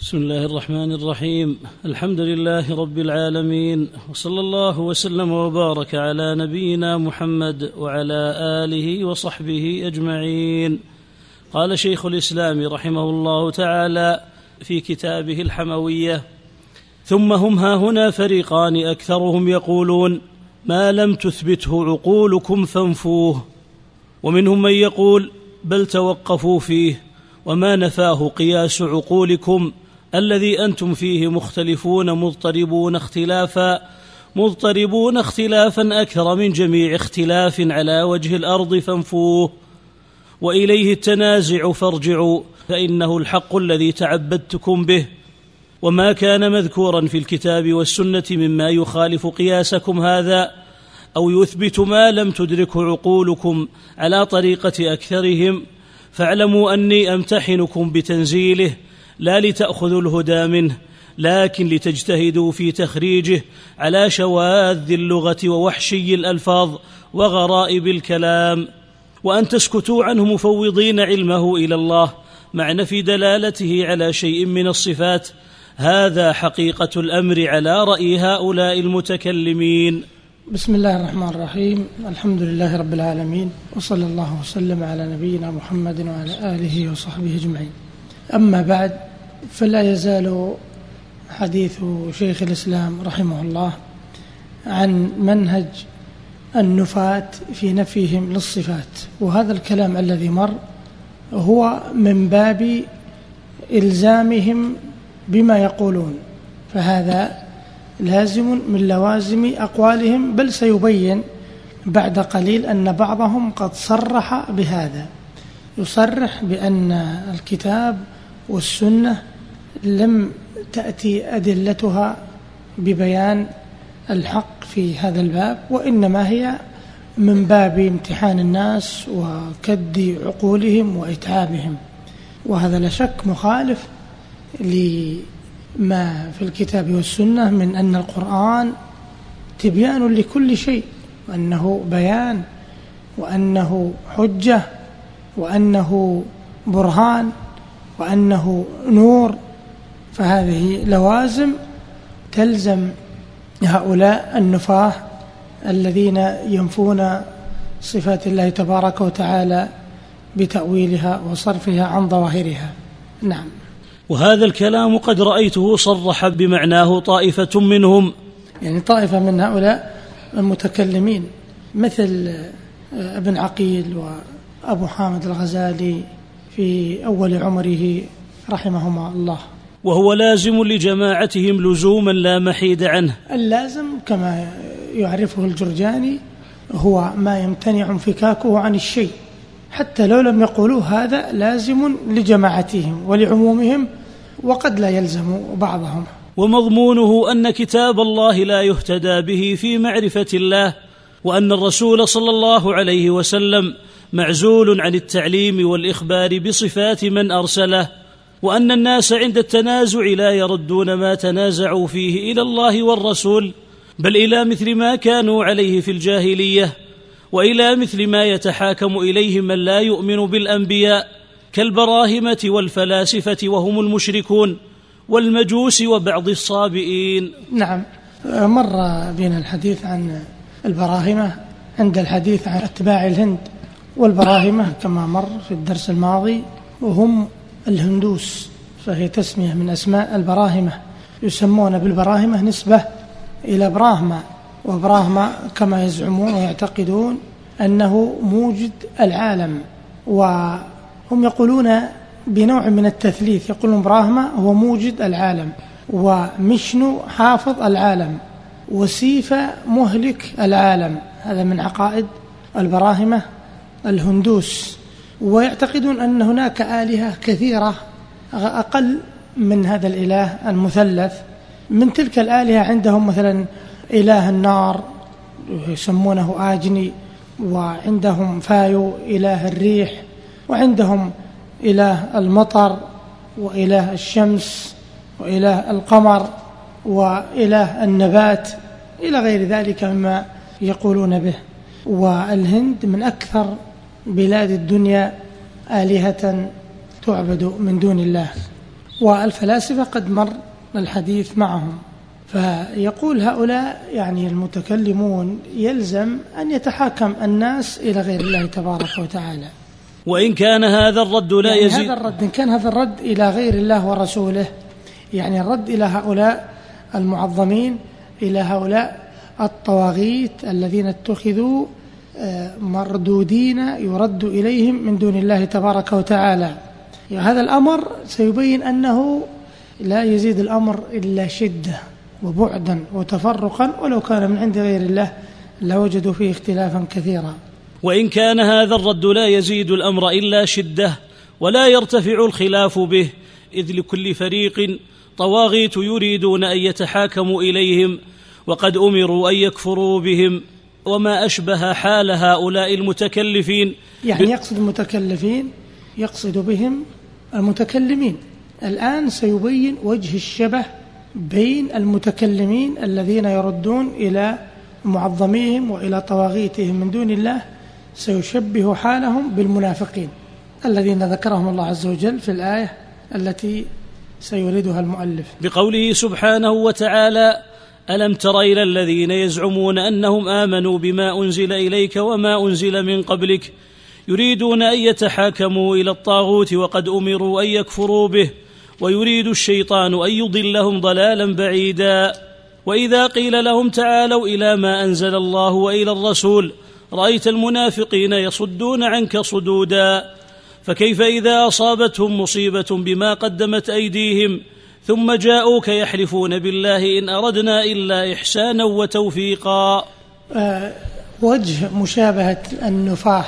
بسم الله الرحمن الرحيم. الحمد لله رب العالمين. وصلى الله وسلم وبارك على نبينا محمد وعلى آله وصحبه أجمعين. قال شيخ الإسلام رحمه الله تعالى في كتابه الحموية ثم هم ها هنا فريقان أكثرهم يقولون ما لم تثبته عقولكم فانفوه. ومنهم من يقول بل توقفوا فيه. وما نفاه قياس عقولكم الذي أنتم فيه مختلفون مضطربون اختلافا مضطربون اختلافا أكثر من جميع اختلاف على وجه الأرض فانفوه وإليه التنازع فارجعوا فإنه الحق الذي تعبدتكم به. وما كان مذكورا في الكتاب والسنة مما يخالف قياسكم هذا أو يثبت ما لم تدركه عقولكم على طريقة أكثرهم فاعلموا أني أمتحنكم بتنزيله لا لتأخذوا الهدى منه لكن لتجتهدوا في تخريجه على شواذ اللغة ووحشي الألفاظ وغرائب الكلام وأن تسكتوا عنه مفوضين علمه إلى الله مع نفي دلالته على شيء من الصفات. هذا حقيقة الأمر على رأي هؤلاء المتكلمين. بسم الله الرحمن الرحيم. الحمد لله رب العالمين وصلى الله وسلم على نبينا محمد وعلى آله وصحبه أجمعين. أما بعد فلا يزال حديث شيخ الإسلام رحمه الله عن منهج النفاة في نفيهم للصفات. وهذا الكلام الذي مر هو من باب إلزامهم بما يقولون. فهذا لازم من لوازم أقوالهم بل سيبين بعد قليل أن بعضهم قد صرح بهذا. يصرح بأن الكتاب والسنة لم تأتي أدلتها ببيان الحق في هذا الباب وإنما هي من باب امتحان الناس وكد عقولهم وإتعابهم وهذا لا شك مخالف لما في الكتاب والسنة من أن القرآن تبيان لكل شيء وأنه بيان وأنه حجة وأنه برهان وأنه نور. فهذه لوازم تلزم هؤلاء النفاه الذين ينفون صفات الله تبارك وتعالى بتأويلها وصرفها عن ظواهرها. نعم. وهذا الكلام قد رأيته صرح بمعناه طائفة منهم. يعني طائفة من هؤلاء المتكلمين مثل ابن عقيل وأبو حامد الغزالي في أول عمره رحمهما الله. وهو لازم لجماعتهم لزوما لا محيد عنه. اللازم كما يعرفه الجرجاني هو ما يمتنع انفكاكه عن الشيء. حتى لو لم يقولوا هذا لازم لجماعتهم ولعمومهم وقد لا يلزم بعضهم. ومضمونه أن كتاب الله لا يهتدى به في معرفة الله وأن الرسول صلى الله عليه وسلم معزول عن التعليم والإخبار بصفات من أرسله. وأن الناس عند التنازع لا يردون ما تنازعوا فيه إلى الله والرسول بل إلى مثل ما كانوا عليه في الجاهلية وإلى مثل ما يتحاكم إليه من لا يؤمن بالأنبياء كالبراهمة والفلاسفة وهم المشركون والمجوس وبعض الصابئين. نعم. مر بنا الحديث عن البراهمة عند الحديث عن أتباع الهند والبراهمة كما مر في الدرس الماضي وهم الهندوس فهي تسمية من أسماء البراهمة يسمون بالبراهمة نسبة إلى براهما وبراهما كما يزعمون ويعتقدون أنه موجد العالم وهم يقولون بنوع من التثليث يقولون براهما هو موجد العالم ومشنو حافظ العالم وسيفا مهلك العالم هذا من عقائد البراهمة الهندوس. ويعتقدون أن هناك آلهة كثيرة أقل من هذا الإله المثلث. من تلك الآلهة عندهم مثلا إله النار يسمونه آجني وعندهم فايو إله الريح وعندهم إله المطر وإله الشمس وإله القمر وإله النبات إلى غير ذلك مما يقولون به. والهند من أكثر بلاد الدنيا آلهة تعبد من دون الله. والفلاسفة قد مر الحديث معهم. فيقول هؤلاء يعني المتكلمون يلزم أن يتحاكم الناس إلى غير الله تبارك وتعالى. وإن كان هذا الرد لا يعني يزيد هذا الرد إن كان هذا الرد إلى غير الله ورسوله يعني الرد إلى هؤلاء المعظمين إلى هؤلاء الطواغيت الذين اتخذوا مردودين يرد إليهم من دون الله تبارك وتعالى. هذا الأمر سيبين أنه لا يزيد الأمر إلا شدة وبعدا وتفرقا ولو كان من عند غير الله لوجدوا فيه اختلافا كثيرا. وإن كان هذا الرد لا يزيد الأمر إلا شدة ولا يرتفع الخلاف به إذ لكل فريق طواغيت يريدون أن يتحاكموا إليهم وقد أمروا أن يكفروا بهم. وما أشبه حال هؤلاء المتكلفين. يعني يقصد المتكلفين يقصد بهم المتكلمين. الآن سيبين وجه الشبه بين المتكلمين الذين يردون إلى معظميهم وإلى طواغيتهم. من دون الله سيشبه حالهم بالمنافقين الذين ذكرهم الله عز وجل في الآية التي سيريدها المؤلف. بقوله سبحانه وتعالى ألم تر إلى الذين يزعمون أنهم آمنوا بما أنزل إليك وما أنزل من قبلك يريدون أن يتحاكموا إلى الطاغوت وقد أمروا أن يكفروا به ويريد الشيطان أن يضلهم ضلالا بعيدا. وإذا قيل لهم تعالوا إلى ما أنزل الله وإلى الرسول رأيت المنافقين يصدون عنك صدودا. فكيف إذا أصابتهم مصيبة بما قدمت أيديهم؟ ثم جاءوك يحلفون بالله إن أردنا إلا إحسانا وتوفيقا. آه وجه مشابهة النفاه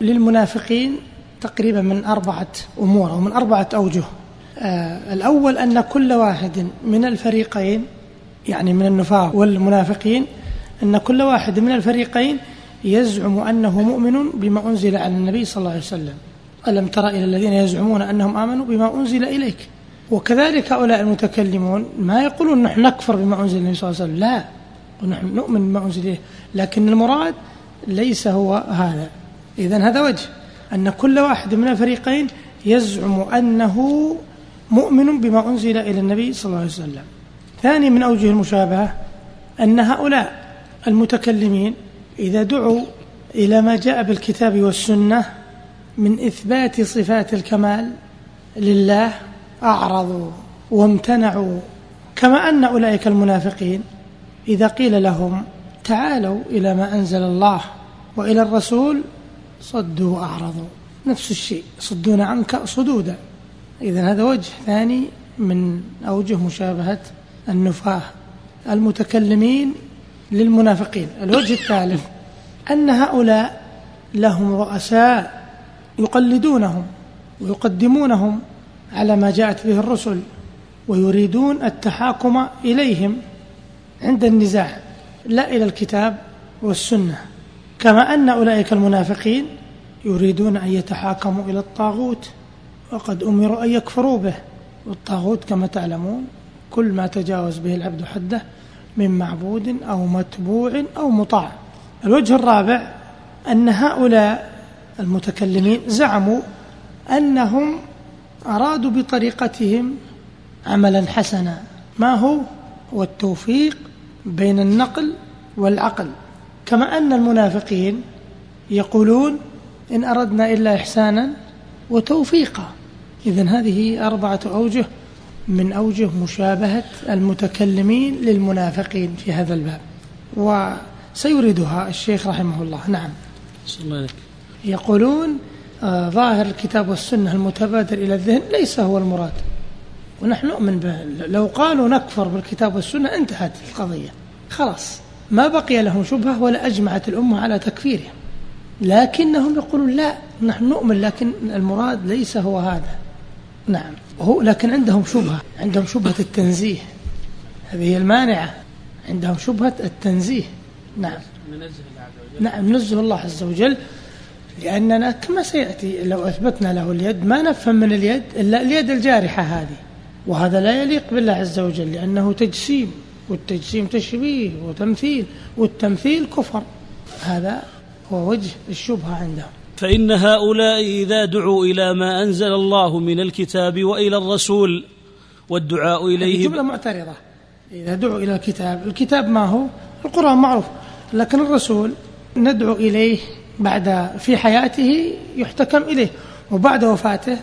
للمنافقين تقريبا من أربعة أمور أو من أربعة أوجه. آه الأول أن كل واحد من الفريقين يعني من النفاه والمنافقين أن كل واحد من الفريقين يزعم أنه مؤمن بما أنزل على النبي صلى الله عليه وسلم. ألم تر إلى الذين يزعمون أنهم آمنوا بما أنزل إليك؟ وكذلك هؤلاء المتكلمون ما يقولون نحن نكفر بما أنزل النبي صلى الله عليه وسلم لا. ونحن نؤمن بما أنزل إليه. لكن المراد ليس هو هذا. إذا هذا وجه. أن كل واحد من الفريقين يزعم أنه مؤمن بما أنزل إلى النبي صلى الله عليه وسلم. ثاني من أوجه المشابهة أن هؤلاء المتكلمين إذا دعوا إلى ما جاء بالكتاب والسنة من إثبات صفات الكمال لله أعرضوا وامتنعوا كما أن أولئك المنافقين إذا قيل لهم تعالوا إلى ما أنزل الله وإلى الرسول صدوا وأعرضوا. نفس الشيء صدون عنك صدودا. إذا هذا وجه ثاني من أوجه مشابهة النفاة المتكلمين للمنافقين. الوجه الثالث أن هؤلاء لهم رؤساء يقلدونهم ويقدمونهم على ما جاءت به الرسل ويريدون التحاكم إليهم عند النزاع لا إلى الكتاب والسنة. كما أن أولئك المنافقين يريدون أن يتحاكموا إلى الطاغوت وقد أمروا أن يكفروا به. والطاغوت كما تعلمون كل ما تجاوز به العبد حده من معبود أو متبوع أو مطاع. الوجه الرابع أن هؤلاء المتكلمين زعموا أنهم أرادوا بطريقتهم عملا حسنا. ما هو؟ هو التوفيق بين النقل والعقل. كما أن المنافقين يقولون إن أردنا إلا إحسانا وتوفيقا. إذا هذه أربعة أوجه من أوجه مشابهة المتكلمين للمنافقين في هذا الباب. وسيردها الشيخ رحمه الله. نعم. يقولون آه، ظاهر الكتاب والسنة المتبادر إلى الذهن ليس هو المراد. ونحن نؤمن به. لو قالوا نكفر بالكتاب والسنة انتهت القضية. خلاص. ما بقي لهم شبهة ولا أجمعت الأمة على تكفيرهم. لكنهم يقولون لا نحن نؤمن لكن المراد ليس هو هذا. نعم. هو لكن عندهم شبهة. عندهم شبهة التنزيه. هذه المانعة. عندهم شبهة التنزيه. نعم. نعم. نزه الله عز وجل. لأننا كما سيأتي لو أثبتنا له اليد ما نفهم من اليد إلا اليد الجارحة هذه. وهذا لا يليق بالله عز وجل لأنه تجسيم والتجسيم تشبيه وتمثيل والتمثيل كفر. هذا هو وجه الشبهة عندهم. فإن هؤلاء إذا دعوا إلى ما أنزل الله من الكتاب وإلى الرسول والدعاء إليه جملة معترضة. إذا دعوا إلى الكتاب الكتاب ما هو؟ القرآن معروف لكن الرسول ندعو إليه بعد في حياته يحتكم إليه وبعد وفاته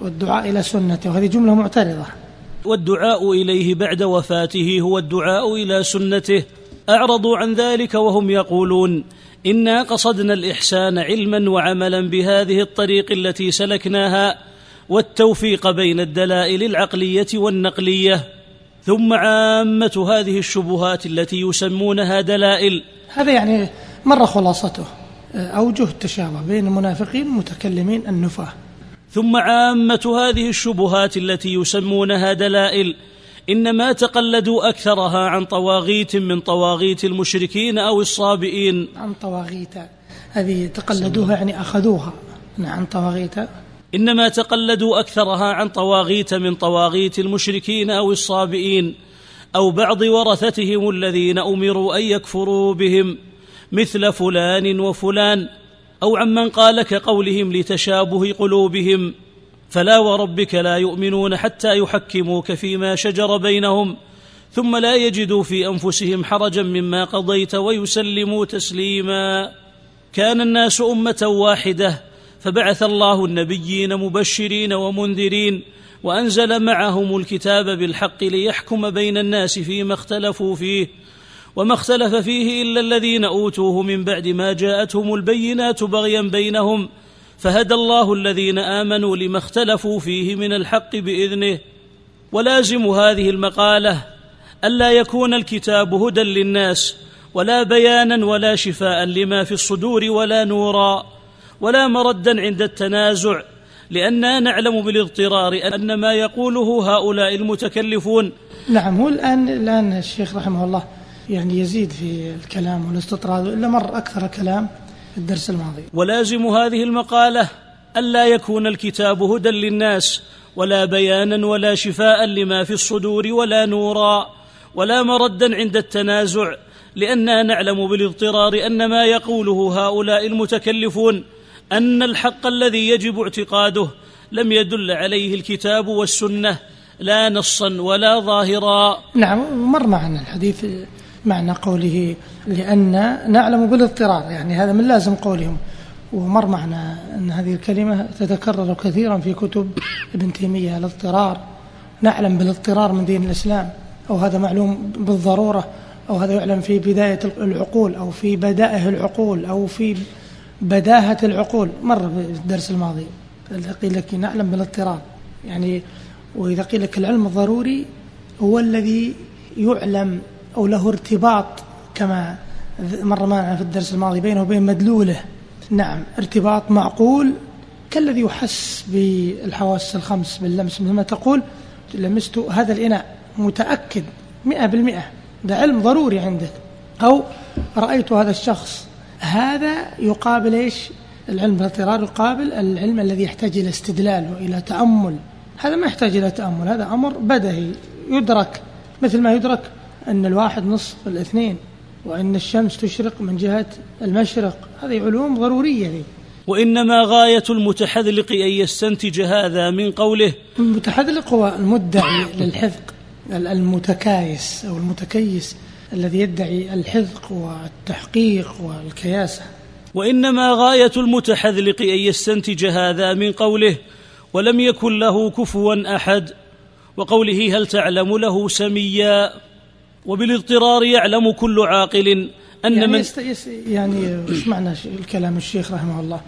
والدعاء إلى سنته. وهذه جملة معترضة. والدعاء إليه بعد وفاته هو الدعاء إلى سنته. أعرضوا عن ذلك وهم يقولون إنا قصدنا الإحسان علما وعملا بهذه الطريق التي سلكناها والتوفيق بين الدلائل العقلية والنقلية. ثم عامة هذه الشبهات التي يسمونها دلائل. هذا يعني مرة خلاصته. أوجه التشابه بين المنافقين المتكلمين النفاه ثم عامة هذه الشبهات التي يسمونها دلائل إنما تقلدوا أكثرها عن طواغيت من طواغيت المشركين أو الصابئين. عن طواغيت هذه تقلدوها يعني أخذوها. عن طواغيت. إنما تقلدوا أكثرها عن طواغيت من طواغيت المشركين أو الصابئين أو بعض ورثتهم الذين أمروا أن يكفروا بهم. مثل فلان وفلان أو عمن قال كقولهم لتشابه قلوبهم فلا وربك لا يؤمنون حتى يحكموك فيما شجر بينهم ثم لا يجدوا في أنفسهم حرجا مما قضيت ويسلموا تسليما. كان الناس أمة واحدة فبعث الله النبيين مبشرين ومنذرين وأنزل معهم الكتاب بالحق ليحكم بين الناس فيما اختلفوا فيه وما اختلف فيه إلا الذين أوتوه من بعد ما جاءتهم البينات بغيا بينهم فهدى الله الذين آمنوا لما اختلفوا فيه من الحق بإذنه. ولازم هذه المقالة ألا يكون الكتاب هدى للناس ولا بيانا ولا شفاء لما في الصدور ولا نورا ولا مردا عند التنازع لأننا نعلم بالاضطرار أن ما يقوله هؤلاء المتكلفون. نعم هو الآن الآن الشيخ رحمه الله يعني يزيد في الكلام والاستطراد إلا مر أكثر كلام في الدرس الماضي. ولازم هذه المقالة ألا يكون الكتاب هدى للناس ولا بيانا ولا شفاء لما في الصدور ولا نورا ولا مردا عند التنازع لأننا نعلم بالاضطرار أن ما يقوله هؤلاء المتكلفون أن الحق الذي يجب اعتقاده لم يدل عليه الكتاب والسنة لا نصا ولا ظاهرا. نعم مر معنا الحديث معنى قوله لأن نعلم بالاضطرار يعني هذا من لازم قولهم. ومر معنا أن هذه الكلمة تتكرر كثيرا في كتب ابن تيمية الاضطرار. نعلم بالاضطرار من دين الإسلام أو هذا معلوم بالضرورة أو هذا يعلم في بداية العقول أو في بدائه العقول أو في بداهة العقول. مر في الدرس الماضي قيل لك نعلم بالاضطرار. يعني وإذا قيل لك العلم الضروري هو الذي يعلم أو له ارتباط كما مر معنا في الدرس الماضي بينه وبين مدلوله. نعم ارتباط معقول كالذي يحس بالحواس الخمس باللمس مثل ما تقول لمست هذا الإناء متأكد مئة بالمئة. ده علم ضروري عندك. أو رأيت هذا الشخص هذا يقابل إيش؟ العلم بالاضطرار يقابل العلم الذي يحتاج إلى استدلال وإلى تأمل. هذا ما يحتاج إلى تأمل هذا أمر بدهي يدرك مثل ما يدرك أن الواحد نصف الاثنين وأن الشمس تشرق من جهة المشرق. هذه علوم ضرورية دي. وإنما غاية المتحذلق أن يستنتج هذا من قوله المتحذلق هو المدعي للحذق المتكايس أو المتكيس الذي يدعي الحذق والتحقيق والكياسة. وإنما غاية المتحذلق أن يستنتج هذا من قوله ولم يكن له كفوا أحد وقوله هل تعلم له سميا؟ وبالاضطرار يعلم كل عاقل أن يعني من يست... يست... يعني إيش معنى الكلام الشيخ رحمه الله؟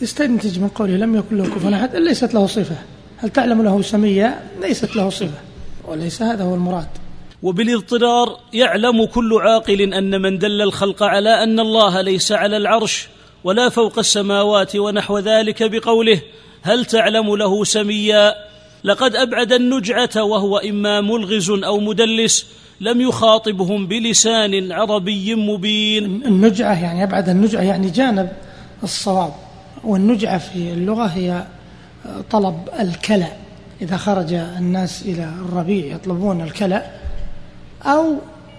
يستنتج من قوله لم يكن له كفوا أحد ليست له صفة. هل تعلم له سمية؟ ليست له صفة وليس هذا هو المراد. وبالاضطرار يعلم كل عاقل أن من دل الخلق على أن الله ليس على العرش ولا فوق السماوات ونحو ذلك بقوله هل تعلم له سميا؟ لقد أبعد النجعة وهو إما ملغز أو مدلس لم يخاطبهم بلسان عربي مبين. النجعة يعني أبعد النجعة يعني جانب الصواب والنجعة في اللغة هي طلب الكلى إذا خرج الناس إلى الربيع يطلبون الكلى أو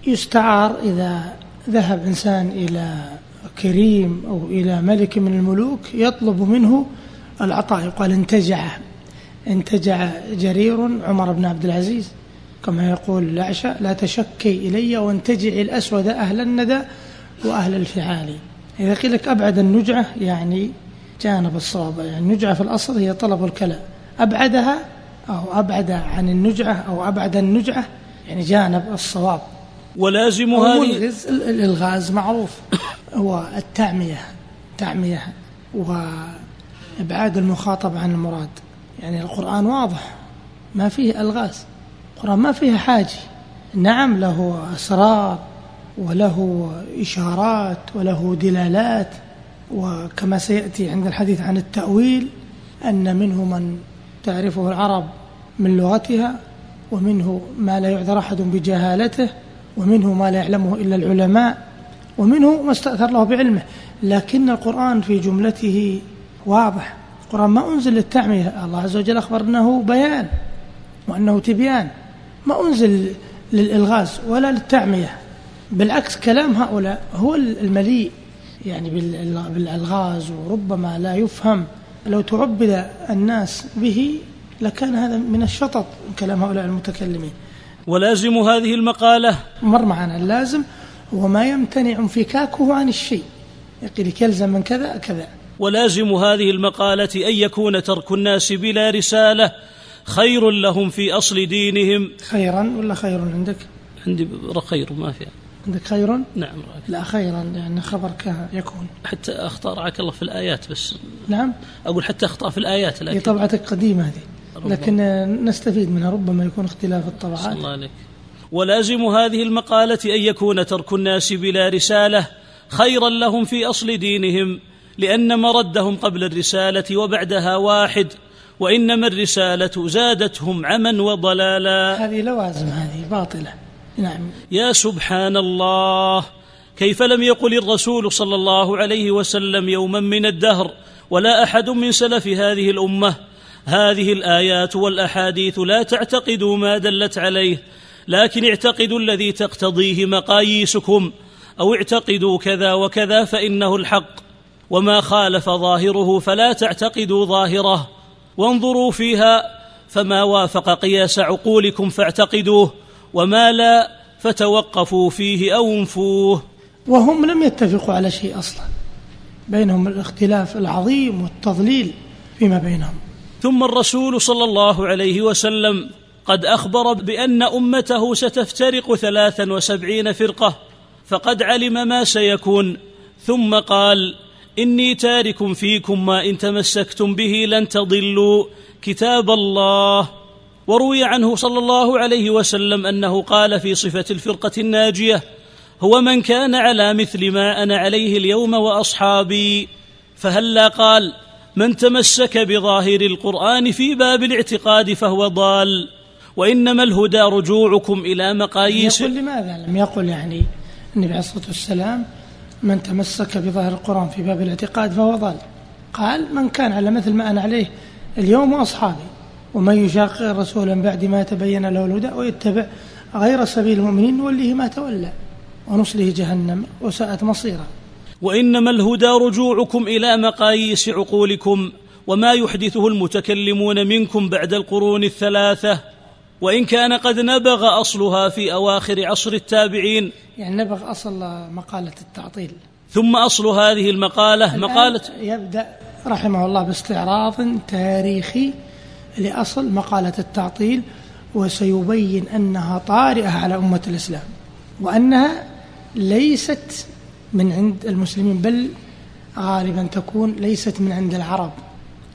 يستعار إذا ذهب إنسان إلى كريم أو إلى ملك من الملوك يطلب منه العطاء. يقال انتجع انتجع جرير عمر بن عبد العزيز. كما يقول الأعشى لا تشكي إلي وانتجع الأسود أهل الندى وأهل الفعال. إذا قيل لك أبعد النجعة يعني جانب الصواب يعني النجعة في الأصل هي طلب الكلام. أبعدها أو أبعد عن النجعة أو أبعد النجعة يعني جانب الصواب. ولازم هذه الإلغاز معروف. هو التعمية تعمية وإبعاد المخاطب عن المراد. يعني القرآن واضح ما فيه ألغاز. القرآن ما فيه حاجة. نعم له أسرار وله إشارات وله دلالات وكما سيأتي عند الحديث عن التأويل أن منه من تعرفه العرب من لغتها ومنه ما لا يعذر أحد بجهالته ومنه ما لا يعلمه إلا العلماء ومنه ما استأثر له بعلمه. لكن القرآن في جملته واضح. القرآن ما أنزل للتعمية الله عز وجل أخبر أنه بيان وأنه تبيان. ما أنزل للإلغاز ولا للتعمية بالعكس كلام هؤلاء هو المليء يعني بالألغاز وربما لا يفهم. لو تعبد الناس به لكان هذا من الشطط كلام هؤلاء المتكلمين. ولازم هذه المقالة. مر معنا اللازم هو ما يمتنع انفكاكه عن الشيء. يقول يلزم من كذا كذا. ولازم هذه المقالة أن يكون ترك الناس بلا رسالة. خير لهم في أصل دينهم. خيرا ولا خير عندك؟ عندي خير ما في. عندك خير نعم. لا خيرا لأن خبر يكون. حتى أخطاء رعاك الله في الآيات بس. نعم. أقول حتى أخطاء في الآيات لكن هي طبعتك قديمة هذه. لكن نستفيد منها ربما يكون اختلاف الطبعات. الله عليك. ولازم هذه المقالة أن يكون ترك الناس بلا رسالة خيرا لهم في أصل دينهم لأن مردهم قبل الرسالة وبعدها واحد. وإنما الرسالة زادتهم عما وضلالا. هذه لوازم هذه باطلة. نعم. يا سبحان الله كيف لم يقل الرسول صلى الله عليه وسلم يوما من الدهر ولا أحد من سلف هذه الأمة؟ هذه الآيات والأحاديث لا تعتقدوا ما دلت عليه لكن اعتقدوا الذي تقتضيه مقاييسكم أو اعتقدوا كذا وكذا فإنه الحق وما خالف ظاهره فلا تعتقدوا ظاهره. وانظروا فيها فما وافق قياس عقولكم فاعتقدوه وما لا فتوقفوا فيه أو انفوه. وهم لم يتفقوا على شيء أصلا بينهم الاختلاف العظيم والتضليل فيما بينهم. ثم الرسول صلى الله عليه وسلم قد أخبر بأن أمته ستفترق ثلاثا وسبعين فرقة فقد علم ما سيكون ثم قال إني تارك فيكم ما إن تمسكتم به لن تضلوا. كتاب الله. وروي عنه صلى الله عليه وسلم أنه قال في صفة الفرقة الناجية هو من كان على مثل ما أنا عليه اليوم وأصحابي. فهلا قال من تمسك بظاهر القرآن في باب الاعتقاد فهو ضال. وإنما الهدى رجوعكم إلى مقاييس يقول لماذا لم يقل يعني النبي عليه الصلاة والسلام من تمسك بظاهر القرآن في باب الاعتقاد فهو ضال. قال من كان على مثل ما أنا عليه اليوم وأصحابي ومن يشاقق الرسول من بعد ما تبين له الهدى ويتبع غير سبيل المؤمنين نوليه ما تولى ونصله جهنم وساءت مصيرا وإنما الهدى رجوعكم إلى مقاييس عقولكم وما يحدثه المتكلمون منكم بعد القرون الثلاثة وإن كان قد نبغ أصلها في أواخر عصر التابعين. يعني نبغ أصل مقالة التعطيل. ثم أصل هذه المقالة مقالة يبدأ رحمه الله باستعراض تاريخي لأصل مقالة التعطيل وسيبين أنها طارئة على أمة الإسلام وأنها ليست من عند المسلمين بل غالبا تكون ليست من عند العرب.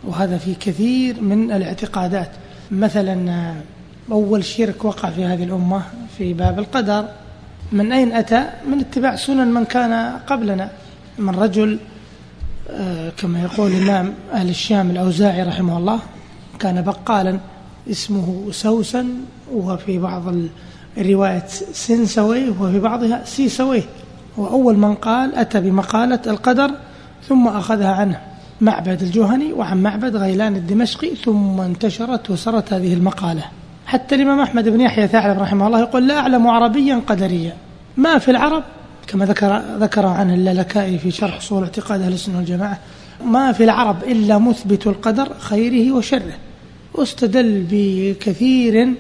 وهذا في كثير من الاعتقادات. مثلا أول شرك وقع في هذه الأمة في باب القدر. من أين أتى؟ من اتباع سنن من كان قبلنا. من رجل آه، كما يقول الإمام أهل الشام الأوزاعي رحمه الله كان بقالا اسمه سوسن وفي بعض الروايات سنسوي وفي بعضها سيسوي. وأول من قال أتى بمقالة القدر ثم أخذها عنه معبد الجهني وعن معبد غيلان الدمشقي ثم انتشرت وسرت هذه المقالة. حتى الإمام أحمد بن يحيى ثعلب رحمه الله يقول لا أعلم عربيا قدريا. ما في العرب كما ذكر ذكر عن اللالكائي في شرح أصول اعتقاد أهل السنة والجماعة ما في العرب إلا مثبت القدر خيره وشره. واستدل بكثير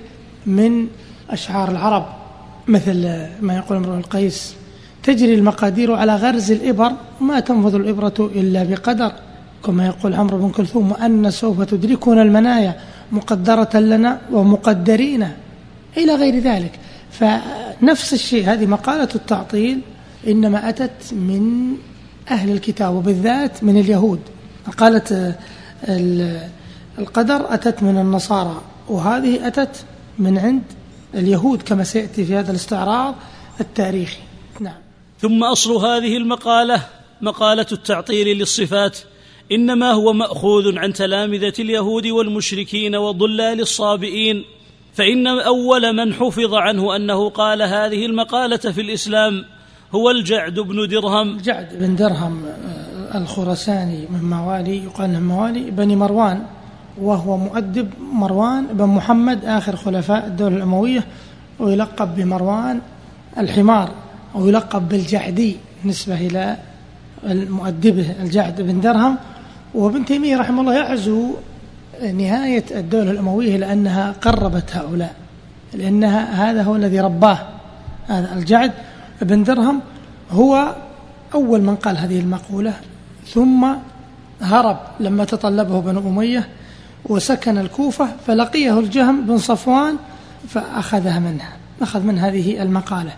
من أشعار العرب مثل ما يقول امرؤ القيس تجري المقادير على غرز الإبر ما تنفذ الإبرة إلا بقدر. كما يقول عمرو بن كلثوم وأن سوف تدركنا المنايا. مقدرة لنا ومقدرين إلى غير ذلك. فنفس الشيء هذه مقالة التعطيل إنما أتت من أهل الكتاب وبالذات من اليهود. قالت القدر أتت من النصارى وهذه أتت من عند اليهود كما سيأتي في هذا الاستعراض التاريخي. نعم. ثم أصل هذه المقالة مقالة التعطيل للصفات. إنما هو مأخوذ عن تلامذة اليهود والمشركين وضلال الصابئين فإن أول من حفظ عنه أنه قال هذه المقالة في الإسلام هو الجعد بن درهم. الجعد بن درهم آه، الخرساني من موالي يقال من موالي بني مروان وهو مؤدب مروان بن محمد آخر خلفاء الدولة الأموية ويلقب بمروان الحمار ويلقب بالجعدي نسبة إلى مؤدبه الجعد بن درهم. وابن تيمية رحمه الله يعزو نهاية الدولة الأموية لأنها قربت هؤلاء لأنها هذا هو الذي رباه هذا الجعد بن درهم هو أول من قال هذه المقولة ثم هرب لما تطلبه بنو أمية وسكن الكوفة فلقيه الجهم بن صفوان فأخذها منها أخذ من هذه المقالة.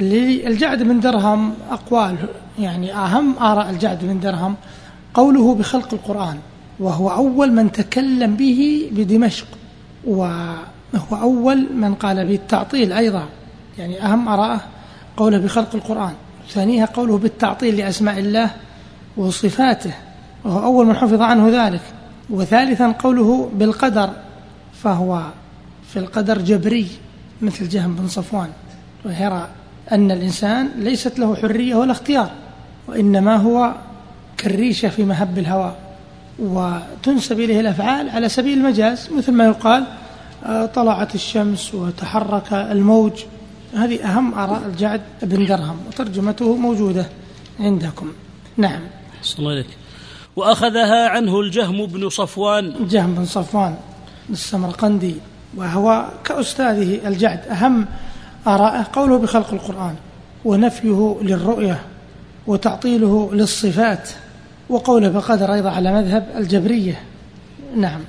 الجعد بن درهم أقوال يعني أهم آراء الجعد بن درهم قوله بخلق القرآن وهو أول من تكلم به بدمشق وهو أول من قال بالتعطيل أيضا. يعني أهم آراءه قوله بخلق القرآن ثانيها قوله بالتعطيل لأسماء الله وصفاته وهو أول من حفظ عنه ذلك. وثالثا قوله بالقدر فهو في القدر جبري مثل جهم بن صفوان ويرى أن الإنسان ليست له حرية ولا اختيار وإنما هو كالريشة في مهب الهواء وتنسب إليه الأفعال على سبيل المجاز مثل ما يقال آه، طلعت الشمس وتحرك الموج. هذه أهم آراء الجعد بن درهم وترجمته موجودة عندكم. نعم. الله عليك. وأخذها عنه الجهم بن صفوان. جهم بن صفوان السمرقندي وهو كأستاذه الجعد. أهم آراءه قوله بخلق القرآن ونفيه للرؤية وتعطيله للصفات. وقوله بقدر أيضا على مذهب الجبرية. نعم.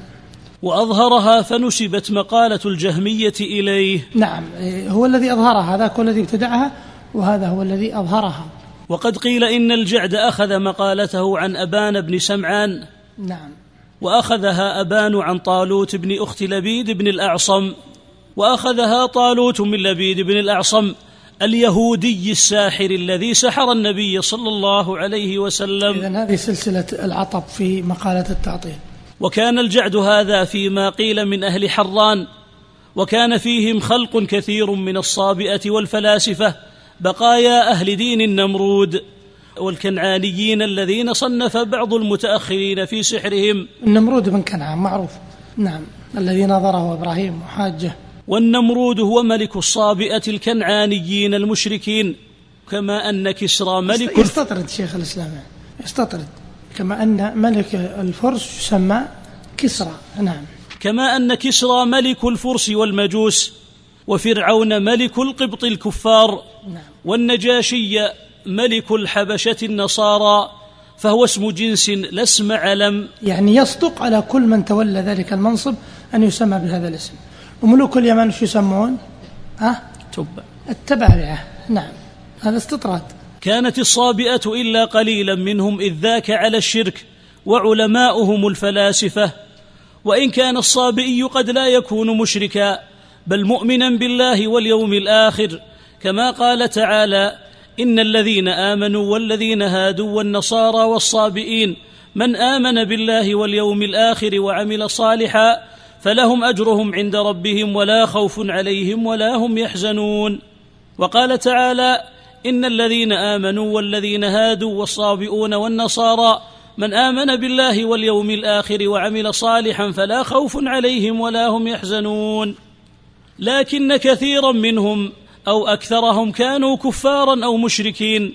وأظهرها فنسبت مقالة الجهمية إليه. نعم. هو الذي أظهرها هذا هو الذي ابتدعها وهذا هو الذي أظهرها. وقد قيل إن الجعد أخذ مقالته عن أبان بن سمعان. نعم. وأخذها أبان عن طالوت بن أخت لبيد بن الأعصم. وأخذها طالوت من لبيد بن الأعصم. اليهودي الساحر الذي سحر النبي صلى الله عليه وسلم. إذن هذه سلسلة العطب في مقالة التعطيل. وكان الجعد هذا فيما قيل من أهل حران وكان فيهم خلق كثير من الصابئة والفلاسفة بقايا أهل دين النمرود والكنعانيين الذين صنف بعض المتأخرين في سحرهم. النمرود بن كنعان معروف. نعم. الذي نظره إبراهيم وحاجة. والنمرود هو ملك الصابئة الكنعانيين المشركين كما أن كسرى ملك يستطرد شيخ الإسلام يستطرد كما أن ملك الفرس يسمى كسرى. نعم. كما أن كسرى ملك الفرس والمجوس وفرعون ملك القبط الكفار نعم. والنجاشي ملك الحبشة النصارى فهو اسم جنس لا اسم علم. يعني يصدق على كل من تولى ذلك المنصب أن يسمى بهذا الاسم. وملوك اليمن شو يسمون؟ ها؟ تبع التبابعة نعم. هذا استطراد. كانت الصابئة إلا قليلا منهم إذ ذاك على الشرك وعلماؤهم الفلاسفة. وإن كان الصابئي قد لا يكون مشركا بل مؤمنا بالله واليوم الآخر. كما قال تعالى إن الذين آمنوا والذين هادوا والنصارى والصابئين من آمن بالله واليوم الآخر وعمل صالحا فلهم أجرهم عند ربهم ولا خوف عليهم ولا هم يحزنون. وقال تعالى إن الذين آمنوا والذين هادوا والصابئون والنصارى من آمن بالله واليوم الآخر وعمل صالحا فلا خوف عليهم ولا هم يحزنون. لكن كثيرا منهم أو أكثرهم كانوا كفارا أو مشركين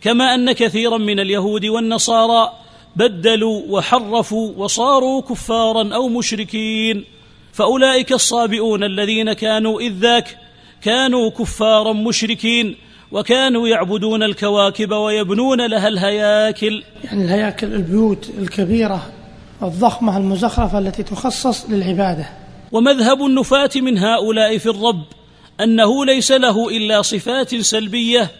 كما أن كثيرا من اليهود والنصارى بدلوا وحرفوا وصاروا كفارا أو مشركين فأولئك الصابئون الذين كانوا إذ ذاك كانوا كفارا مشركين وكانوا يعبدون الكواكب ويبنون لها الهياكل. يعني الهياكل البيوت الكبيرة الضخمة المزخرفة التي تخصص للعبادة. ومذهب النفاة من هؤلاء في الرب أنه ليس له إلا صفات سلبية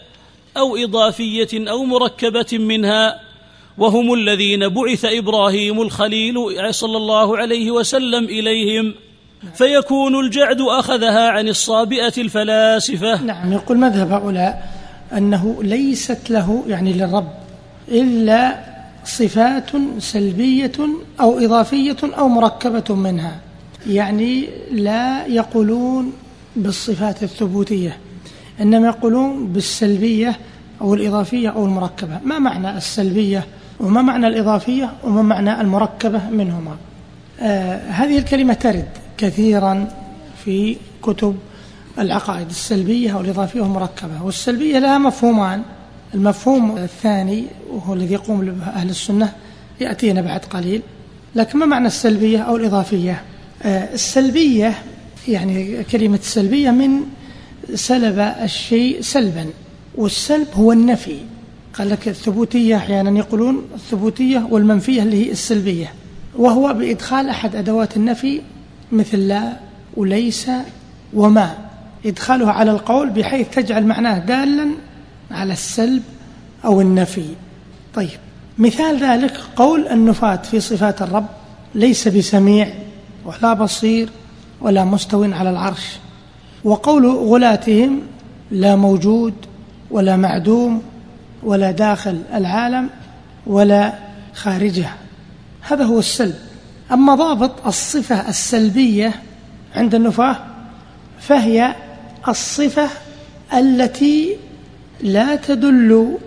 أو إضافية أو مركبة منها وهم الذين بعث إبراهيم الخليل صلى الله عليه وسلم إليهم فيكون الجعد أخذها عن الصابئة الفلاسفة. نعم يقول مذهب هؤلاء أنه ليست له يعني للرب إلا صفات سلبية أو إضافية أو مركبة منها. يعني لا يقولون بالصفات الثبوتية إنما يقولون بالسلبية أو الإضافية أو المركبة. ما معنى السلبية؟ وما معنى الإضافية وما معنى المركبة منهما. آه هذه الكلمة ترد كثيرا في كتب العقائد السلبية أو الإضافية والمركبة. والسلبية لها مفهومان. المفهوم الثاني وهو الذي يقوم به أهل السنة يأتينا بعد قليل. لكن ما معنى السلبية أو الإضافية؟ آه السلبية يعني كلمة السلبية من سلب الشيء سلبا. والسلب هو النفي. قال لك الثبوتية أحيانا يقولون الثبوتية والمنفية اللي هي السلبية. وهو بإدخال أحد أدوات النفي مثل لا وليس وما. إدخالها على القول بحيث تجعل معناه دالا على السلب أو النفي. طيب مثال ذلك قول النفاة في صفات الرب ليس بسميع ولا بصير ولا مستو على العرش. وقول غلاتهم لا موجود ولا معدوم ولا داخل العالم ولا خارجه. هذا هو السلب. أما ضابط الصفة السلبية عند النفاة فهي الصفة التي لا تدل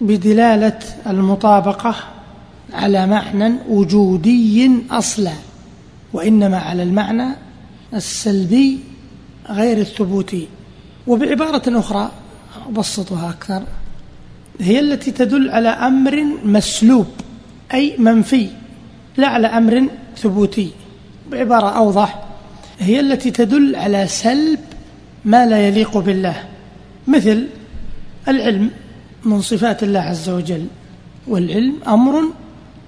بدلالة المطابقة على معنى وجودي أصلا وإنما على المعنى السلبي غير الثبوتي. وبعبارة أخرى أبسطها أكثر. هي التي تدل على أمر مسلوب أي منفي لا على أمر ثبوتي. بعبارة أوضح. هي التي تدل على سلب ما لا يليق بالله مثل العلم من صفات الله عز وجل والعلم أمر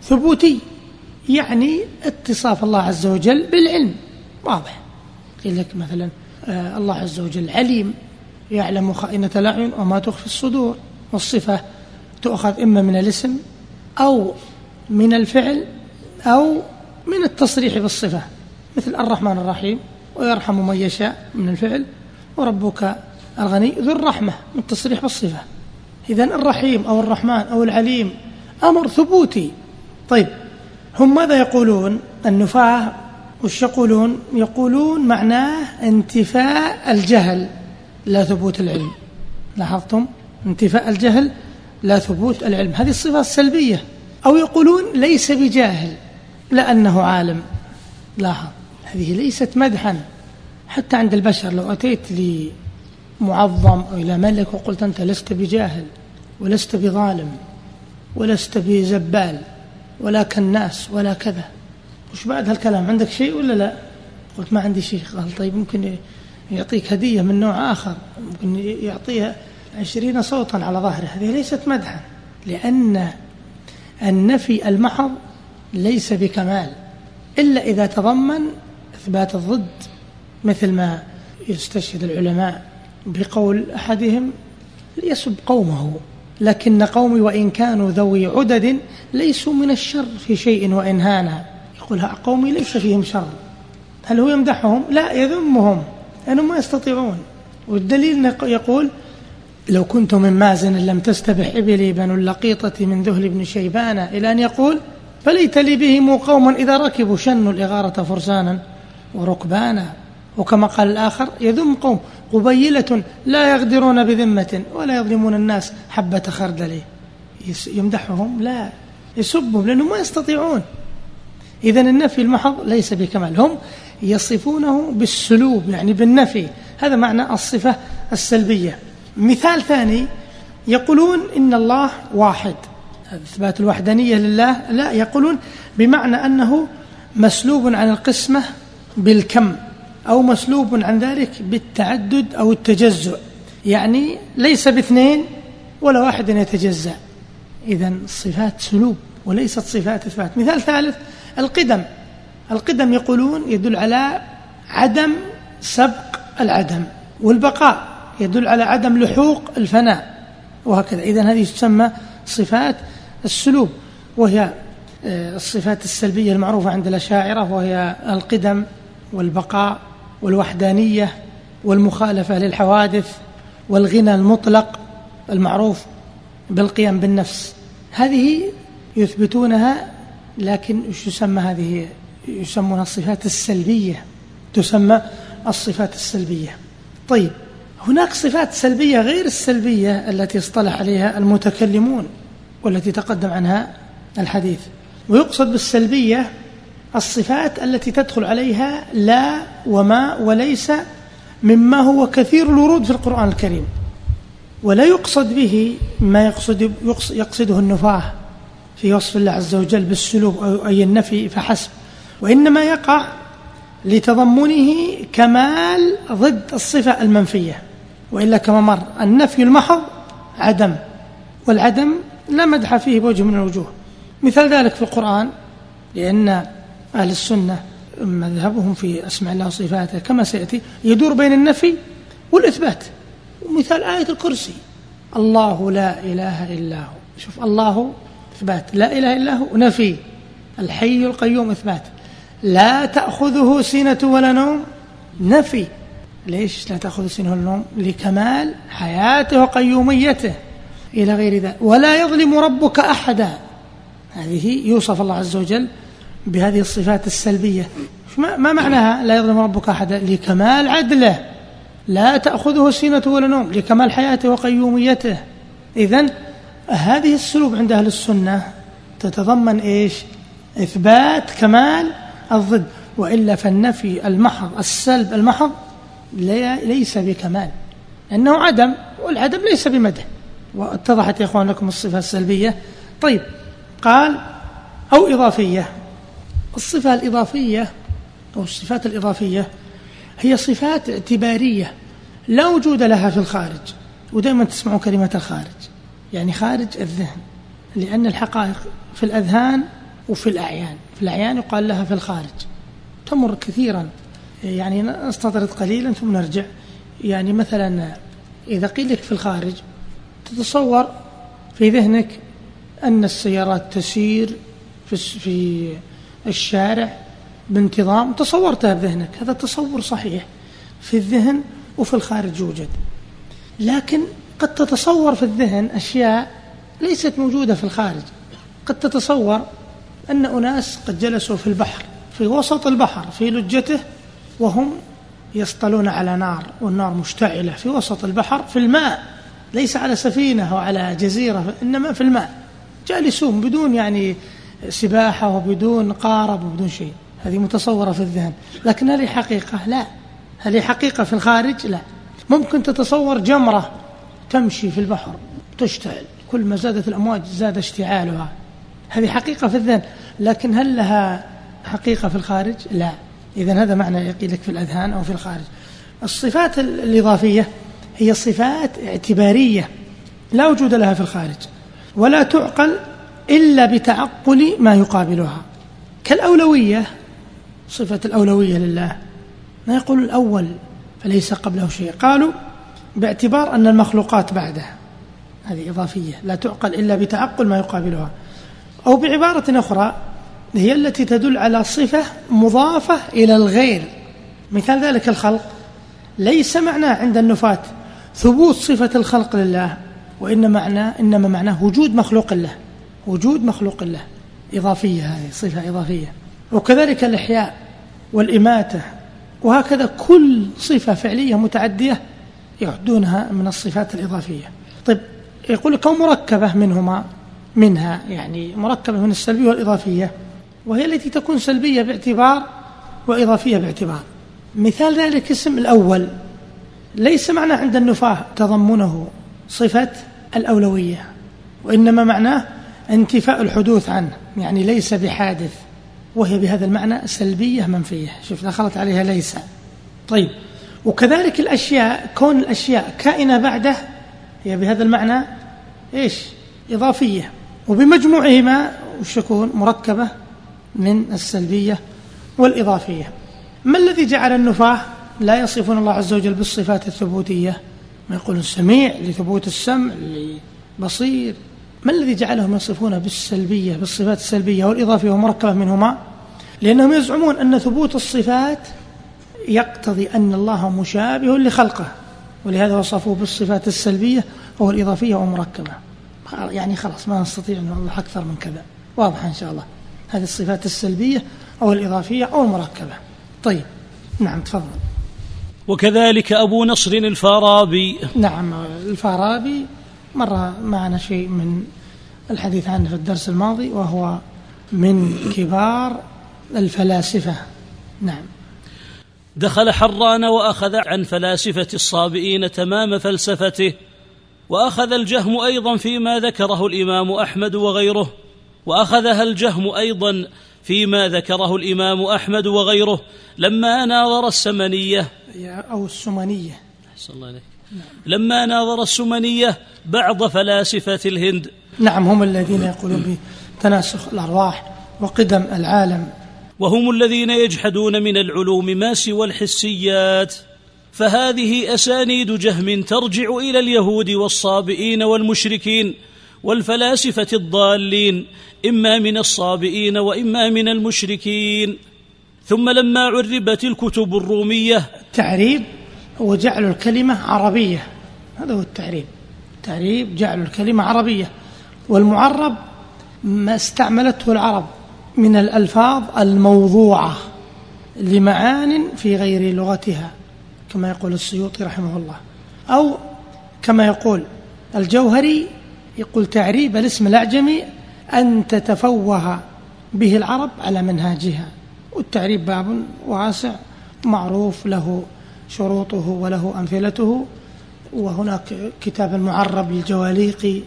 ثبوتي يعني اتصاف الله عز وجل بالعلم. واضح. قيل لك مثلا آه الله عز وجل عليم يعلم خائنة الأعين وما تخفي الصدور. والصفة تؤخذ إما من الاسم أو من الفعل أو من التصريح بالصفة مثل الرحمن الرحيم ويرحم من يشاء من الفعل وربك الغني ذو الرحمة من التصريح بالصفة. إذا الرحيم أو الرحمن أو العليم أمر ثبوتي. طيب هم ماذا يقولون؟ النفاة وش يقولون؟ يقولون معناه انتفاء الجهل لا ثبوت العلم. لاحظتم؟ انتفاء الجهل لا ثبوت العلم. هذه الصفة السلبية أو يقولون ليس بجاهل لأنه عالم. لاحظ هذه ليست مدحا. حتى عند البشر لو أتيت لمعظم أو إلى ملك وقلت أنت لست بجاهل ولست بظالم ولست بزبال ولا كالناس ولا كذا. وش بعد هالكلام؟ عندك شيء ولا لا؟ قلت ما عندي شيء. قال طيب ممكن يعطيك هدية من نوع آخر. ممكن يعطيها عشرين صوتا على ظهره. هذه ليست مدحا لأن النفي المحض ليس بكمال إلا إذا تضمن إثبات الضد مثل ما يستشهد العلماء بقول أحدهم ليسب قومه لكن قومي وإن كانوا ذوي عدد ليسوا من الشر في شيء وإن هانا. يقول قومي ليس فيهم شر. هل هو يمدحهم؟ لا يذمهم لأنهم ما يستطيعون. والدليل يقول لو كنت من مازن لم تستبح إبلي بن اللقيطة من ذهل بن شيبان إلى أن يقول فليت لي بهم قوما إذا ركبوا شنوا الإغارة فرسانا وركبانا. وكما قال الآخر يذم قوم قبيلة لا يغدرون بذمة ولا يظلمون الناس حبة خردل. يمدحهم؟ لا يسبهم لأنهم ما يستطيعون. إذا النفي المحض ليس بكمال هم يصفونه بالسلوب يعني بالنفي. هذا معنى الصفة السلبية. مثال ثاني يقولون إن الله واحد. إثبات الوحدانية لله. لا يقولون بمعنى أنه مسلوب عن القسمة بالكم أو مسلوب عن ذلك بالتعدد أو التجزؤ يعني ليس باثنين ولا واحد يتجزأ. إذا الصفات سلوب وليست صفات إثبات. مثال ثالث القدم. القدم يقولون يدل على عدم سبق العدم والبقاء. يدل على عدم لحوق الفناء وهكذا. إذا هذه تسمى صفات السلوب وهي آه، الصفات السلبية المعروفة عند الأشاعرة وهي القدم والبقاء والوحدانية والمخالفة للحوادث والغنى المطلق المعروف بالقيام بالنفس. هذه يثبتونها لكن إيش يسمى هذه؟ يسمونها الصفات السلبية تسمى الصفات السلبية. طيب هناك صفات سلبية غير السلبية التي اصطلح عليها المتكلمون والتي تقدم عنها الحديث. ويقصد بالسلبية الصفات التي تدخل عليها لا وما وليس مما هو كثير الورود في القرآن الكريم. ولا يقصد به ما يقصد يقصده النفاه في وصف الله عز وجل بالسلوك أو أي النفي فحسب. وإنما يقع لتضمنه كمال ضد الصفة المنفية. وإلا كما مر النفي المحض عدم والعدم لا مدح فيه بوجه من الوجوه. مثال ذلك في القرآن لأن أهل السنة مذهبهم في أسماء الله وصفاته كما سيأتي يدور بين النفي والإثبات. مثال آية الكرسي الله لا إله إلا هو. شوف الله إثبات لا إله إلا هو نفي الحي القيوم إثبات. لا تأخذه سنة ولا نوم نفي. ليش لا تأخذ سنة ولا نوم لكمال حياته وقيوميته. إلى غير ذلك. ولا يظلم ربك أحدا. هذه يوصف الله عز وجل بهذه الصفات السلبية. ما معناها لا يظلم ربك أحدا؟ لكمال عدله. لا تأخذه سنة ولا نوم. لكمال حياته وقيوميته. إذن هذه السلوب عند أهل السنة تتضمن إيش؟ إثبات كمال الضد. وإلا فالنفي المحض السلب المحض ليس بكمال لأنه عدم والعدم ليس بمده واتضحت يا إخوان لكم الصفة السلبية. طيب قال أو إضافية. الصفة الإضافية أو الصفات الإضافية هي صفات اعتبارية لا وجود لها في الخارج ودائما تسمعوا كلمة الخارج يعني خارج الذهن لأن الحقائق في الأذهان وفي الأعيان. في الأعيان يقال لها في الخارج تمر كثيرا. يعني نستطرد قليلا ثم نرجع. يعني مثلا إذا قيل لك في الخارج تتصور في ذهنك أن السيارات تسير في في الشارع بانتظام تصورتها بذهنك. هذا تصور صحيح في الذهن وفي الخارج يوجد. لكن قد تتصور في الذهن أشياء ليست موجودة في الخارج. قد تتصور أن أناس قد جلسوا في البحر في وسط البحر في لجته وهم يصطلون على نار والنار مشتعلة في وسط البحر في الماء ليس على سفينة أو على جزيرة إنما في الماء. جالسون بدون يعني سباحة وبدون قارب وبدون شيء. هذه متصورة في الذهن. لكن هل هي حقيقة؟ لا. هل هي حقيقة في الخارج؟ لا. ممكن تتصور جمرة تمشي في البحر تشتعل. كل ما زادت الأمواج زاد اشتعالها. هذه حقيقة في الذهن. لكن هل لها حقيقة في الخارج؟ لا. إذا هذا معنى يقيلك في الأذهان أو في الخارج. الصفات الإضافية هي صفات اعتبارية لا وجود لها في الخارج ولا تعقل إلا بتعقل ما يقابلها. كالأولوية صفة الأولوية لله. ما يقول الأول فليس قبله شيء. قالوا باعتبار أن المخلوقات بعده. هذه إضافية. لا تعقل إلا بتعقل ما يقابلها. أو بعبارة أخرى هي التي تدل على صفة مضافة إلى الغير. مثال ذلك الخلق. ليس معناه عند النفاة ثبوت صفة الخلق لله وإن معناه إنما معناه وجود مخلوق له. وجود مخلوق له. إضافية هذه صفة إضافية. وكذلك الإحياء والإماتة. وهكذا كل صفة فعلية متعدية يعدونها من الصفات الإضافية. طيب يقول لك مركبة منهما منها يعني مركبة من السلبية والإضافية؟ وهي التي تكون سلبية باعتبار وإضافية باعتبار. مثال ذلك اسم الأول. ليس معنى عند النفاة تضمنه صفة الأولوية وإنما معناه انتفاء الحدوث عنه يعني ليس بحادث وهي بهذا المعنى سلبية منفية. شوف دخلت عليها ليس. طيب وكذلك الأشياء كون الأشياء كائنة بعده هي بهذا المعنى إيش؟ إضافية. وبمجموعهما وش يكون مركبة. من السلبية والإضافية. ما الذي جعل النفاة لا يصفون الله عز وجل بالصفات الثبوتية؟ ما يقول السميع لثبوت السمع بصير ما الذي جعلهم يصفونه بالسلبية بالصفات السلبية والإضافية ومركبة منهما؟ لأنهم يزعمون أن ثبوت الصفات يقتضي أن الله مشابه لخلقه ولهذا وصفوه بالصفات السلبية أو الإضافية ومركبة. يعني خلاص ما نستطيع أن نوضح أكثر من كذا. واضحة إن شاء الله. هذه الصفات السلبية أو الإضافية أو المركبة. طيب نعم تفضل. وكذلك أبو نصر الفارابي. نعم الفارابي مر معنا شيء من الحديث عنه في الدرس الماضي وهو من كبار الفلاسفة. نعم. دخل حران وأخذ عن فلاسفة الصابئين تمام فلسفته وأخذ الجهم أيضا فيما ذكره الإمام أحمد وغيره. وأخذها الجهم أيضا فيما ذكره الإمام أحمد وغيره لما ناظر السمنية. أو السمنية. الله عليك لما ناظر السمنية بعض فلاسفة الهند. نعم هم الذين يقولون بتناسخ الأرواح وقدم العالم. وهم الذين يجحدون من العلوم ما سوى الحسيات. فهذه أسانيد جهم ترجع إلى اليهود والصابئين والمشركين. والفلاسفة الضالين إما من الصابئين وإما من المشركين. ثم لما عربت الكتب الرومية. التعريب هو جعل الكلمة عربية. هذا هو التعريب التعريب جعل الكلمة عربية. والمعرب ما استعملته العرب من الألفاظ الموضوعة لمعان في غير لغتها كما يقول السيوطي رحمه الله. أو كما يقول الجوهري يقول تعريب الاسم الأعجمي أن تتفوه به العرب على منهاجها. والتعريب باب واسع معروف له شروطه وله أمثلته. وهناك كتاب المعرب للجواليقي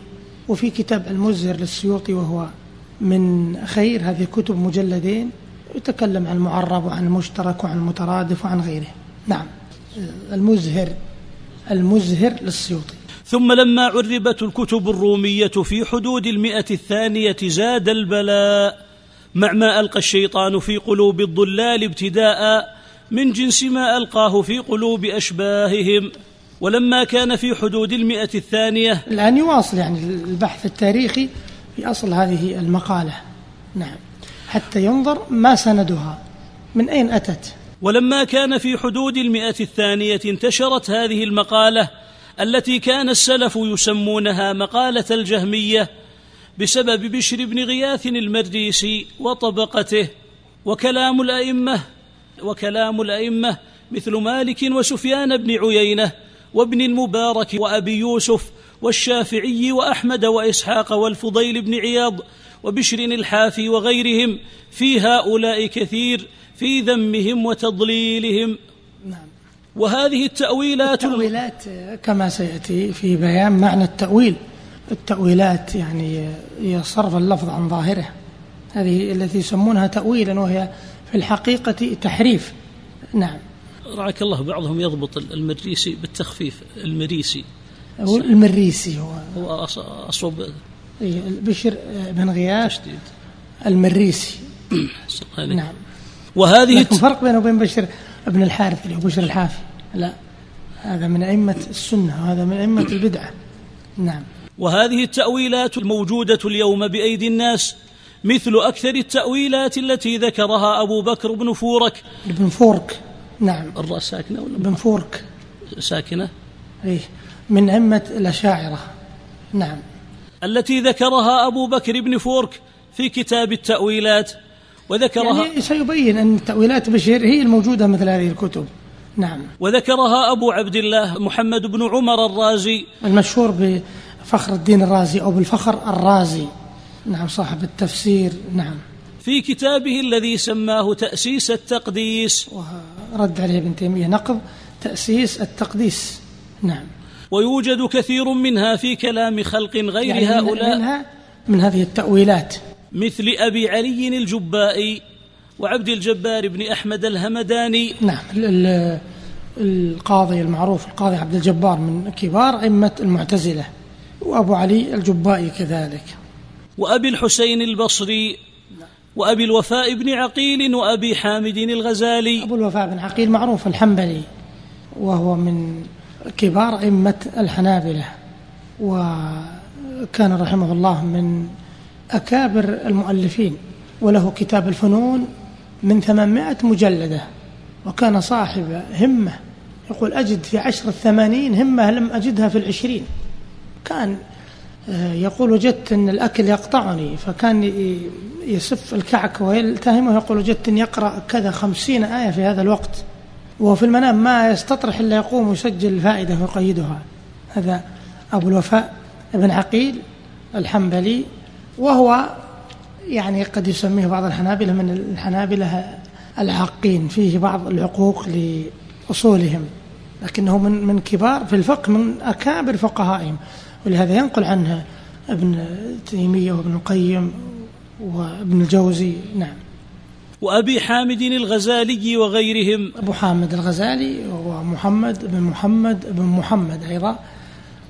وفي كتاب المزهر للسيوطي وهو من خير. هذه كتب مجلدين يتكلم عن المعرب وعن المشترك وعن المترادف وعن غيره. نعم المزهر المزهر للسيوطي. ثم لما عربت الكتب الرومية في حدود المئة الثانية زاد البلاء مع ما ألقى الشيطان في قلوب الضلال ابتداء من جنس ما ألقاه في قلوب أشباههم. ولما كان في حدود المئة الثانية الآن يواصل يعني البحث التاريخي في أصل هذه المقالة. نعم. حتى ينظر ما سندها. من أين أتت؟ ولما كان في حدود المئة الثانية انتشرت هذه المقالة التي كان السلف يسمونها مقالة الجهمية بسبب بشر بن غياث المرديسي وطبقته وكلام الأئمة وكلام الأئمة مثل مالك وسفيان بن عيينة وابن المبارك وأبي يوسف والشافعي وأحمد وإسحاق والفضيل بن عياض وبشر الحافي وغيرهم في هؤلاء كثير في ذمهم وتضليلهم. نعم. وهذه التأويلات التأويلات كما سيأتي في بيان معنى التأويل. التأويلات يعني هي صرف اللفظ عن ظاهره. هذه التي يسمونها تأويلا وهي في الحقيقة تحريف. نعم. رعاك الله بعضهم يضبط المريسي بالتخفيف. المريسي. هو المريسي هو. هو أصوب بشر بن غياث. المريسي. نعم. وهذه لكن فرق بينه وبين بشر ابن الحارث اللي هو بشر الحافي. لا هذا من أئمة السنة وهذا من أئمة البدعة. نعم. وهذه التأويلات الموجودة اليوم بأيدي الناس مثل أكثر التأويلات التي ذكرها أبو بكر بن فورك. بن فورك. نعم. الراء ساكنة ولا بن فورك. ساكنة؟ إيه. من أئمة الأشاعرة. نعم. التي ذكرها أبو بكر بن فورك في كتاب التأويلات. وذكرها يعني سيبين أن تأويلات بشر هي الموجودة مثل هذه الكتب. نعم. وذكرها أبو عبد الله محمد بن عمر الرازي. المشهور بفخر الدين الرازي أو بالفخر الرازي. نعم صاحب التفسير. نعم. في كتابه الذي سماه تأسيس التقديس. ورد عليه ابن تيمية نقض تأسيس التقديس. نعم. ويوجد كثير منها في كلام خلق غير يعني هؤلاء. منها من هذه التأويلات. مثل أبي علي الجبائي وعبد الجبار بن أحمد الهمداني. نعم القاضي المعروف القاضي عبد الجبار من كبار أئمة المعتزلة وأبو علي الجبائي كذلك. وأبي الحسين البصري وأبي الوفاء بن عقيل وأبي حامد الغزالي. أبو الوفاء بن عقيل معروف الحنبلي وهو من كبار أئمة الحنابلة وكان رحمه الله من أكابر المؤلفين وله كتاب الفنون من ثمانمائة مجلدة وكان صاحب همة يقول أجد في عشر الثمانين همة لم أجدها في العشرين. كان آه، يقول وجدت أن الأكل يقطعني فكان يسف الكعك ويلتهم ويقول وجدت أن يقرأ كذا خمسين آية في هذا الوقت وفي المنام ما يستطرح إلا يقوم ويسجل الفائدة ويقيدها. هذا أبو الوفاء ابن عقيل الحنبلي وهو يعني قد يسميه بعض الحنابلة من الحنابلة العاقين فيه بعض العقوق لأصولهم لكنه من من كبار في الفقه من أكابر فقهائهم ولهذا ينقل عنه ابن تيمية وابن القيم وابن الجوزي. نعم. وأبي حامد الغزالي وغيرهم. أبو حامد الغزالي ومحمد بن محمد بن محمد أيضا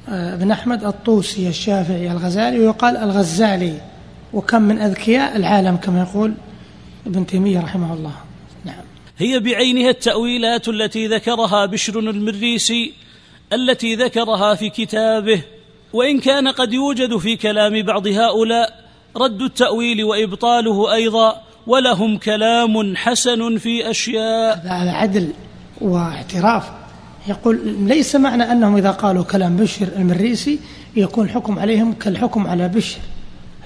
بن أحمد الطوسي الشافعي الغزالي ويقال الغزالي. وكم من أذكياء العالم كما يقول ابن تيمية رحمه الله. نعم. هي بعينها التأويلات التي ذكرها بشر المريسي التي ذكرها في كتابه. وإن كان قد يوجد في كلام بعض هؤلاء رد التأويل وإبطاله أيضا ولهم كلام حسن في أشياء. هذا عدل واعتراف. يقول ليس معنى أنهم إذا قالوا كلام بشر المريسي يكون حكم عليهم كالحكم على بشر.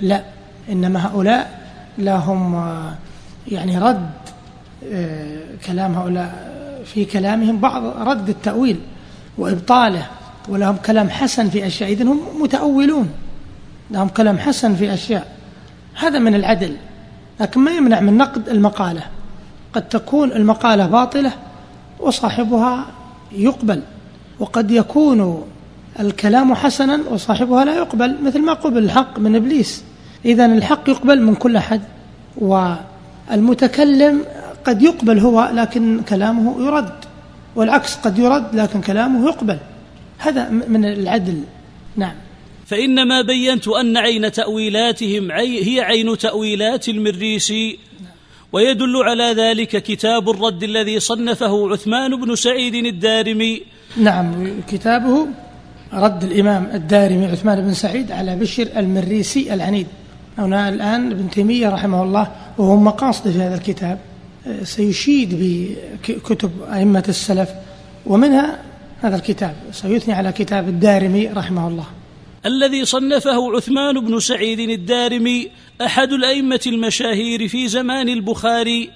لا إنما هؤلاء لهم يعني رد آه، كلام هؤلاء في كلامهم بعض رد التأويل وإبطاله ولهم كلام حسن في أشياء إذن هم متأولون. لهم كلام حسن في أشياء. هذا من العدل. لكن ما يمنع من نقد المقالة. قد تكون المقالة باطلة وصاحبها يقبل وقد يكون الكلام حسنا وصاحبها لا يقبل مثل ما قبل الحق من إبليس. إذا الحق يقبل من كل أحد والمتكلم قد يقبل هو لكن كلامه يرد والعكس قد يرد لكن كلامه يقبل. هذا من العدل. نعم. فإنما بينت أن عين تأويلاتهم هي عين تأويلات المريسي. ويدل على ذلك كتاب الرد الذي صنفه عثمان بن سعيد الدارمي. نعم كتابه رد الإمام الدارمي عثمان بن سعيد على بشر المريسي العنيد. هنا الآن ابن تيمية رحمه الله وهو مقاصد في هذا الكتاب سيشيد بكتب أئمة السلف ومنها هذا الكتاب سيثني على كتاب الدارمي رحمه الله. الذي صنفه عثمان بن سعيد الدارمي أحد الأئمة المشاهير في زمان البخاري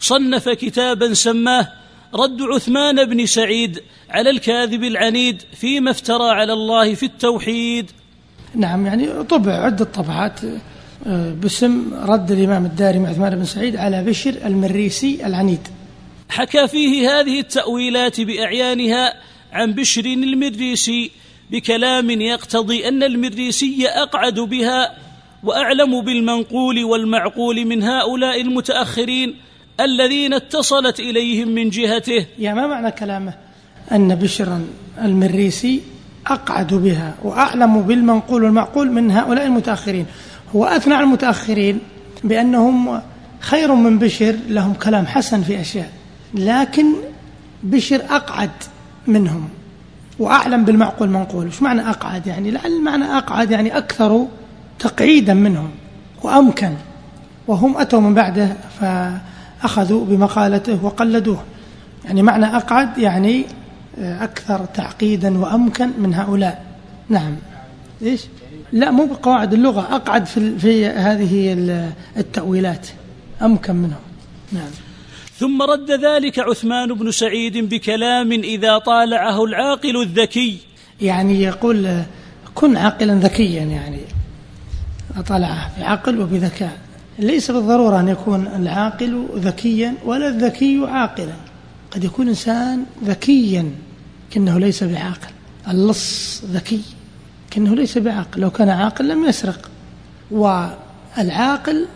صنف كتابا سماه رد عثمان بن سعيد على الكاذب العنيد فيما افترى على الله في التوحيد. نعم يعني طبع عدة طبعات آه، باسم رد الإمام الدارمي عثمان بن سعيد على بشر المريسي العنيد. حكى فيه هذه التأويلات بأعيانها عن بشر المريسي بكلام يقتضي أن المريسي أقعد بها وأعلم بالمنقول والمعقول من هؤلاء المتأخرين الذين اتصلت إليهم من جهته. يا ما معنى كلامه؟ أن بشرا المريسي أقعد بها وأعلم بالمنقول والمعقول من هؤلاء المتأخرين. هو أثنى على المتأخرين بأنهم خير من بشر لهم كلام حسن في أشياء لكن بشر أقعد منهم. وأعلم بالمعقول منقول. وش معنى أقعد يعني؟ لعل معنى أقعد يعني أكثر تقعيدا منهم وأمكن. وهم أتوا من بعده فأخذوا بمقالته وقلدوه. يعني معنى أقعد يعني أكثر تعقيدا وأمكن من هؤلاء. نعم. إيش؟ لا مو بقواعد اللغة أقعد في, في هذه التأويلات. أمكن منهم. نعم. ثم رد ذلك عثمان بن سعيد بكلام إذا طالعه العاقل الذكي. يعني يقول كن عاقلا ذكيا يعني. أطلعه بعقل وبذكاء. ليس بالضرورة أن يكون العاقل ذكيا ولا الذكي عاقلا. قد يكون إنسان ذكيا كأنه ليس بعاقل. اللص ذكي كأنه ليس بعاقل. لو كان عاقل لم يسرق. والعاقل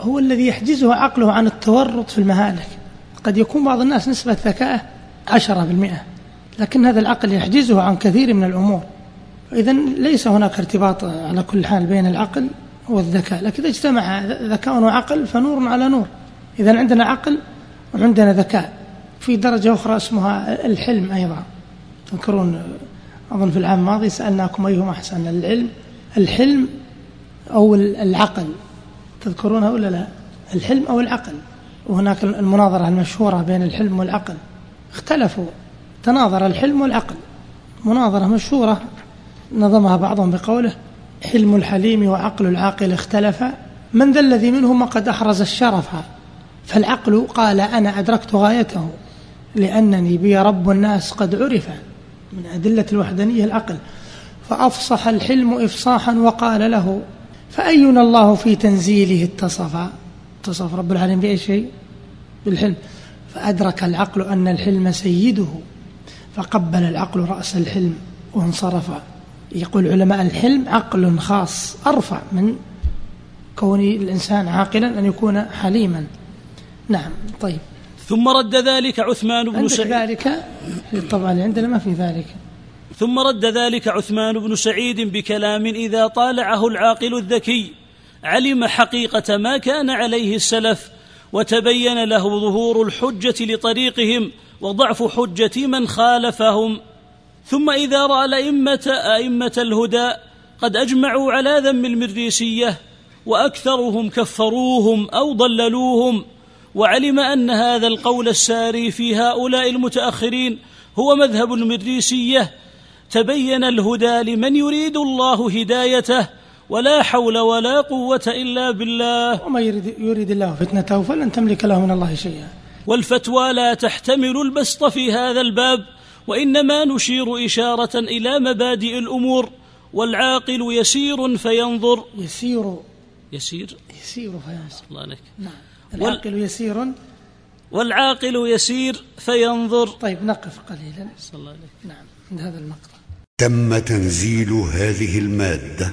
هو الذي يحجزه عقله عن التورط في المهالك. قد يكون بعض الناس نسبة ذكائه عشرة بالمئة لكن هذا العقل يحجزه عن كثير من الأمور. إذا ليس هناك ارتباط على كل حال بين العقل والذكاء لكن إذا اجتمع ذكاء وعقل فنور على نور. إذا عندنا عقل وعندنا ذكاء في درجة أخرى اسمها الحلم أيضا. تذكرون أظن في العام الماضي سألناكم أيهما أحسن العلم الحلم أو العقل؟ تذكرونها ولا لا؟ الحلم أو العقل. وهناك المناظرة المشهورة بين الحلم والعقل. اختلفوا. تناظر الحلم والعقل. مناظرة مشهورة نظمها بعضهم بقوله حلم الحليم وعقل العاقل اختلفا. من ذا الذي منهما قد أحرز الشرف؟ فالعقل قال أنا أدركت غايته لأنني بي رب الناس قد عرف من أدلة الوحدانية العقل. فأفصح الحلم إفصاحا وقال له فأينا الله في تنزيله اتصف اتصف رب العالمين بأي شيء؟ بالحلم. فأدرك العقل أن الحلم سيده فقبل العقل رأس الحلم وانصرف. يقول علماء الحلم عقل خاص أرفع من كون الإنسان عاقلا أن يكون حليما. نعم طيب. ثم رد ذلك عثمان بن سعيد. ذلك؟ طبعا عندنا ما في ذلك. ظن رد ذلك عثمان بن سعيد بكلام إذا طالعه العاقل الذكي. علم حقيقة ما كان عليه السلف وتبين له ظهور الحجة لطريقهم وضعف حجة من خالفهم. ثم إذا رأى الأئمة أئمة الهدى قد أجمعوا على ذم المريسية وأكثرهم كفروهم أو ضللوهم. وعلم أن هذا القول الساري في هؤلاء المتأخرين هو مذهب المريسية. تبين الهدى لمن يريد الله هدايته ولا حول ولا قوة إلا بالله. وما يريد, يريد الله فتنته فلن تملك له من الله شيئا. والفتوى لا تحتمل البسط في هذا الباب وإنما نشير إشارة إلى مبادئ الأمور والعاقل يسير فينظر. يسير. يسير؟ يسير فينظر. الله عليك. نعم. العاقل وال... يسير. والعاقل يسير فينظر. طيب نقف قليلا. صلى الله عليك نعم عند هذا المقطع. تم تنزيل هذه المادة.